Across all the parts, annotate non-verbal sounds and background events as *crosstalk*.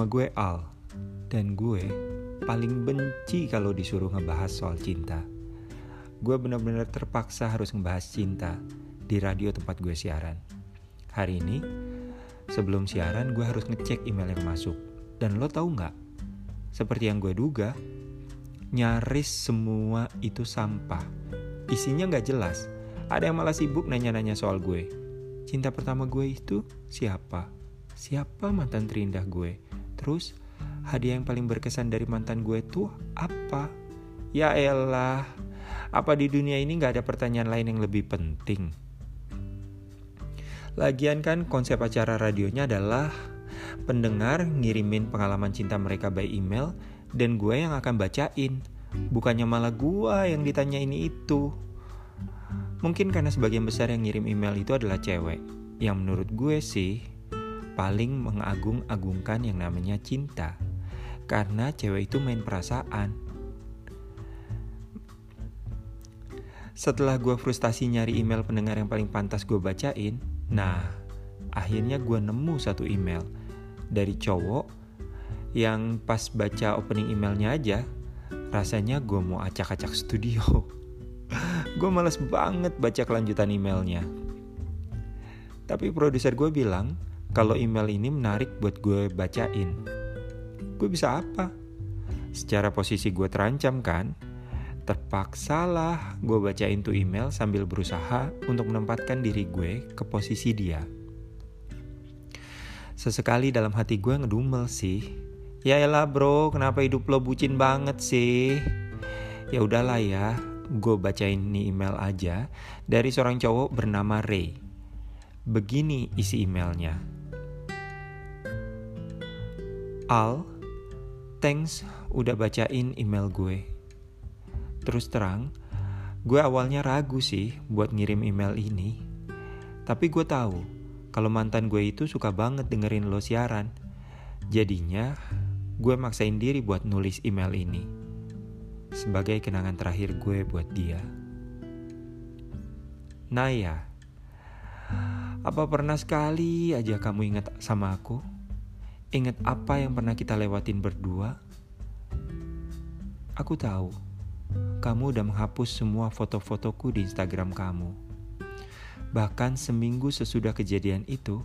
Nama gue Al, dan gue paling benci kalau disuruh ngebahas soal cinta. Gue benar-benar terpaksa harus ngebahas cinta di radio tempat gue siaran. Hari ini, sebelum siaran gue harus ngecek email yang masuk. Dan lo tahu nggak? Seperti yang gue duga, nyaris semua itu sampah. Isinya nggak jelas. Ada yang malah sibuk nanya-nanya soal gue. Cinta pertama gue itu siapa? Siapa mantan terindah gue? Terus hadiah yang paling berkesan dari mantan gue tuh apa? Ya elah, apa di dunia ini gak ada pertanyaan lain yang lebih penting? Lagian kan konsep acara radionya adalah pendengar ngirimin pengalaman cinta mereka by email dan gue yang akan bacain. Bukannya malah gue yang ditanya ini itu. Mungkin karena sebagian besar yang ngirim email itu adalah cewek. Yang menurut gue sih paling mengagung-agungkan yang namanya cinta. Karena cewek itu main perasaan. Setelah gue frustasi nyari email pendengar yang paling pantas gue bacain, nah akhirnya gue nemu satu email dari cowok yang pas baca opening emailnya aja, rasanya gue mau acak-acak studio. *laughs* gue males banget baca kelanjutan emailnya. Tapi produser gue bilang, kalau email ini menarik buat gue bacain. Gue bisa apa? Secara posisi gue terancam kan? Terpaksalah gue bacain tuh email sambil berusaha untuk menempatkan diri gue ke posisi dia. Sesekali dalam hati gue ngedumel sih. Ya elah bro, kenapa hidup lo bucin banget sih? Ya udahlah ya, gue bacain nih email aja dari seorang cowok bernama Ray. Begini isi emailnya. Al, thanks udah bacain email gue. Terus terang, gue awalnya ragu sih buat ngirim email ini. Tapi gue tahu kalau mantan gue itu suka banget dengerin lo siaran. Jadinya, gue maksain diri buat nulis email ini. Sebagai kenangan terakhir gue buat dia. Naya, apa pernah sekali aja kamu ingat sama aku? Ingat apa yang pernah kita lewatin berdua? Aku tahu, kamu udah menghapus semua foto-fotoku di Instagram kamu. Bahkan seminggu sesudah kejadian itu,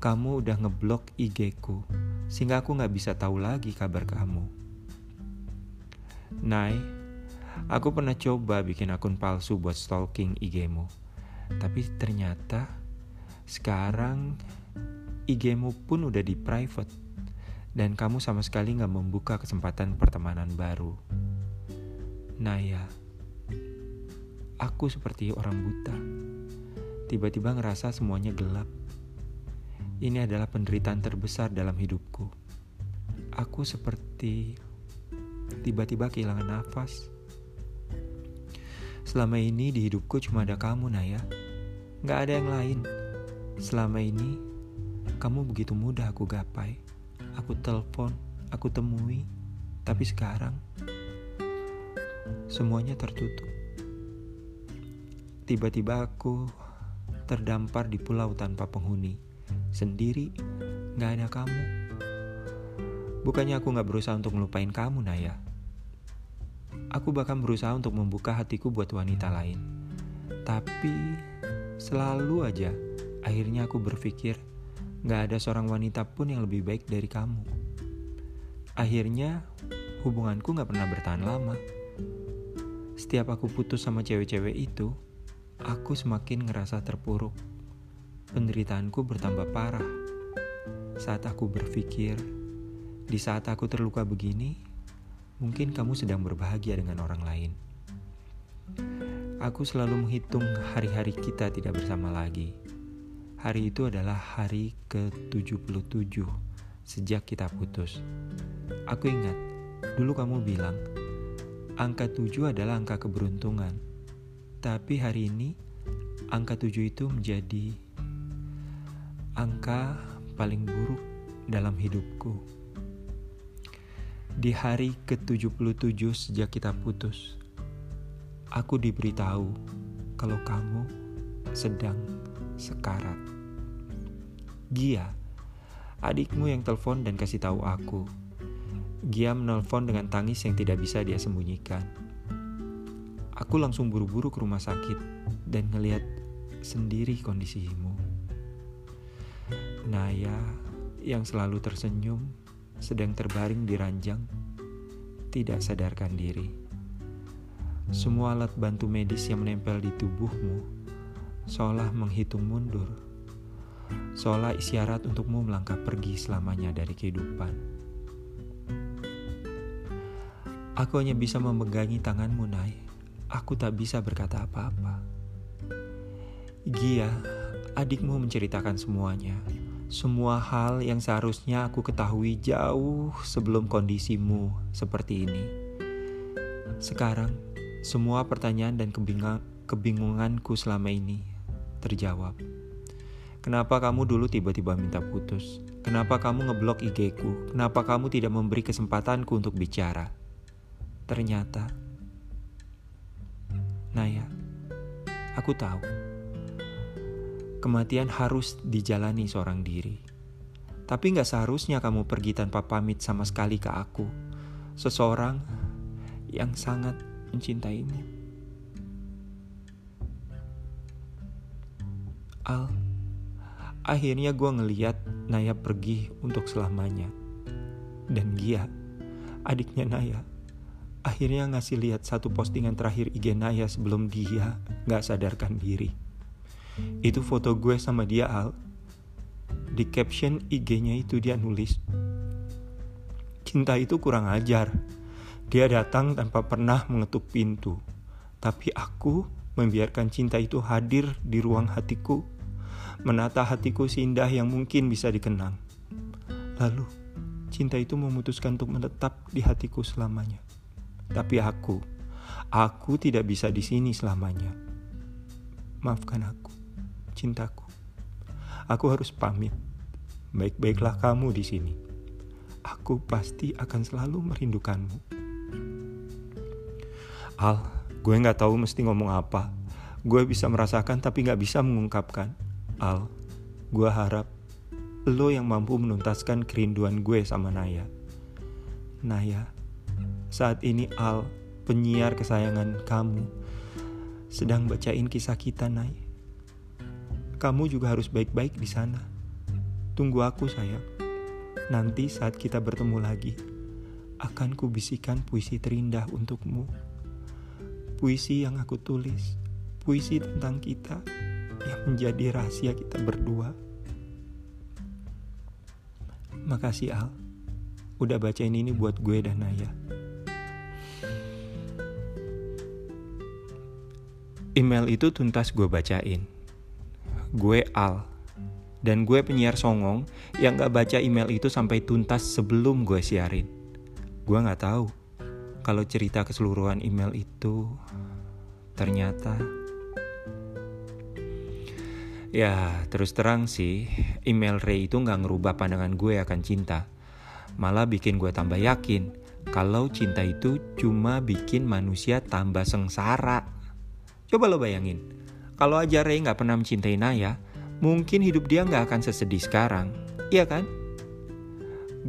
kamu udah ngeblok IG ku, sehingga aku gak bisa tahu lagi kabar kamu. Nai, aku pernah coba bikin akun palsu buat stalking IG-mu. Tapi ternyata sekarang IG-mu pun udah di private dan kamu sama sekali gak membuka kesempatan pertemanan baru. Naya, aku seperti orang buta. Tiba-tiba ngerasa semuanya gelap. Ini adalah penderitaan terbesar dalam hidupku. Aku seperti tiba-tiba kehilangan nafas. Selama ini di hidupku cuma ada kamu, Naya. Gak ada yang lain. Selama ini kamu begitu mudah aku gapai. Aku telepon, aku temui, tapi sekarang semuanya tertutup. Tiba-tiba aku terdampar di pulau tanpa penghuni, sendiri, gak ada kamu. Bukannya aku gak berusaha untuk melupain kamu, Naya. Aku bahkan berusaha untuk membuka hatiku buat wanita lain. Tapi selalu aja akhirnya aku berpikir Gak ada seorang wanita pun yang lebih baik dari kamu. Akhirnya, hubunganku gak pernah bertahan lama. Setiap aku putus sama cewek-cewek itu, aku semakin ngerasa terpuruk. Penderitaanku bertambah parah. Saat aku berpikir, di saat aku terluka begini, mungkin kamu sedang berbahagia dengan orang lain. Aku selalu menghitung hari-hari kita tidak bersama lagi Hari itu adalah hari ke-77 sejak kita putus. Aku ingat, dulu kamu bilang, angka 7 adalah angka keberuntungan. Tapi hari ini, angka 7 itu menjadi angka paling buruk dalam hidupku. Di hari ke-77 sejak kita putus, aku diberitahu kalau kamu sedang sekarat. Gia, Adikmu yang telepon dan kasih tahu aku. Gia menelpon dengan tangis yang tidak bisa dia sembunyikan. Aku langsung buru-buru ke rumah sakit dan ngeliat sendiri kondisimu. Naya yang selalu tersenyum sedang terbaring di ranjang tidak sadarkan diri. Semua alat bantu medis yang menempel di tubuhmu seolah menghitung mundur, seolah isyarat untukmu melangkah pergi selamanya dari kehidupan. Aku hanya bisa memegangi tanganmu, Nay. Aku tak bisa berkata apa-apa. Gia, adikmu menceritakan semuanya. Semua hal yang seharusnya aku ketahui jauh sebelum kondisimu seperti ini. Sekarang, semua pertanyaan dan kebingunganku selama ini terjawab. Kenapa kamu dulu tiba-tiba minta putus? Kenapa kamu ngeblok IG ku? Kenapa kamu tidak memberi kesempatanku untuk bicara? Ternyata, Naya, aku tahu kematian harus dijalani seorang diri. Tapi gak seharusnya kamu pergi tanpa pamit sama sekali ke aku. Seseorang yang sangat mencintaimu. Al, akhirnya gue ngeliat Naya pergi untuk selamanya. Dan Gia, adiknya Naya, akhirnya ngasih lihat satu postingan terakhir IG Naya sebelum dia gak sadarkan diri. Itu foto gue sama dia Al. Di caption IG-nya itu dia nulis, Cinta itu kurang ajar. Dia datang tanpa pernah mengetuk pintu. Tapi aku membiarkan cinta itu hadir di ruang hatiku. Menata hatiku seindah yang mungkin bisa dikenang. Lalu, cinta itu memutuskan untuk menetap di hatiku selamanya. Tapi aku, aku tidak bisa di sini selamanya. Maafkan aku cintaku. Aku harus pamit. Baik-baiklah kamu di sini. Aku pasti akan selalu merindukanmu. Al, gue gak tahu mesti ngomong apa. Gue bisa merasakan tapi gak bisa mengungkapkan. Al, gue harap lo yang mampu menuntaskan kerinduan gue sama Naya. Naya, saat ini Al, penyiar kesayangan kamu, sedang bacain kisah kita, Naya kamu juga harus baik-baik di sana. Tunggu aku, sayang. Nanti saat kita bertemu lagi, akan kubisikan puisi terindah untukmu. Puisi yang aku tulis, puisi tentang kita yang menjadi rahasia kita berdua. Makasih Al, udah bacain ini buat gue dan Naya. Email itu tuntas gue bacain gue Al. Dan gue penyiar songong yang gak baca email itu sampai tuntas sebelum gue siarin. Gue gak tahu kalau cerita keseluruhan email itu ternyata Ya, terus terang sih, email Ray itu gak ngerubah pandangan gue akan cinta. Malah bikin gue tambah yakin kalau cinta itu cuma bikin manusia tambah sengsara. Coba lo bayangin, kalau aja Ray nggak pernah mencintai Naya, mungkin hidup dia nggak akan sesedih sekarang. Iya kan?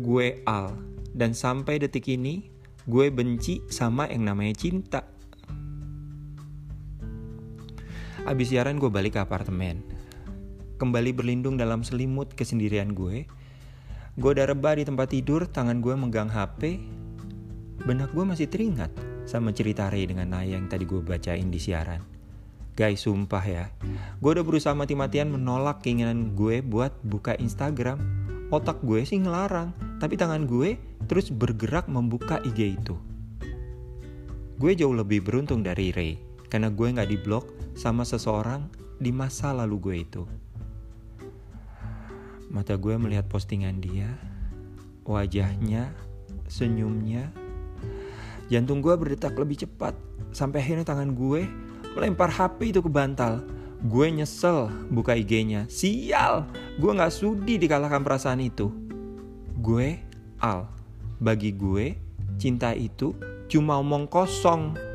Gue Al, dan sampai detik ini, gue benci sama yang namanya cinta. Abis siaran gue balik ke apartemen. Kembali berlindung dalam selimut kesendirian gue. Gue udah rebah di tempat tidur, tangan gue megang HP. Benak gue masih teringat sama cerita Ray dengan Naya yang tadi gue bacain di siaran. Guys, sumpah ya. Gue udah berusaha mati-matian menolak keinginan gue buat buka Instagram. Otak gue sih ngelarang, tapi tangan gue terus bergerak membuka IG itu. Gue jauh lebih beruntung dari Ray, karena gue gak diblok sama seseorang di masa lalu gue itu. Mata gue melihat postingan dia, wajahnya, senyumnya. Jantung gue berdetak lebih cepat, sampai akhirnya tangan gue melempar HP itu ke bantal. Gue nyesel buka IG-nya. Sial, gue gak sudi dikalahkan perasaan itu. Gue Al. Bagi gue, cinta itu cuma omong kosong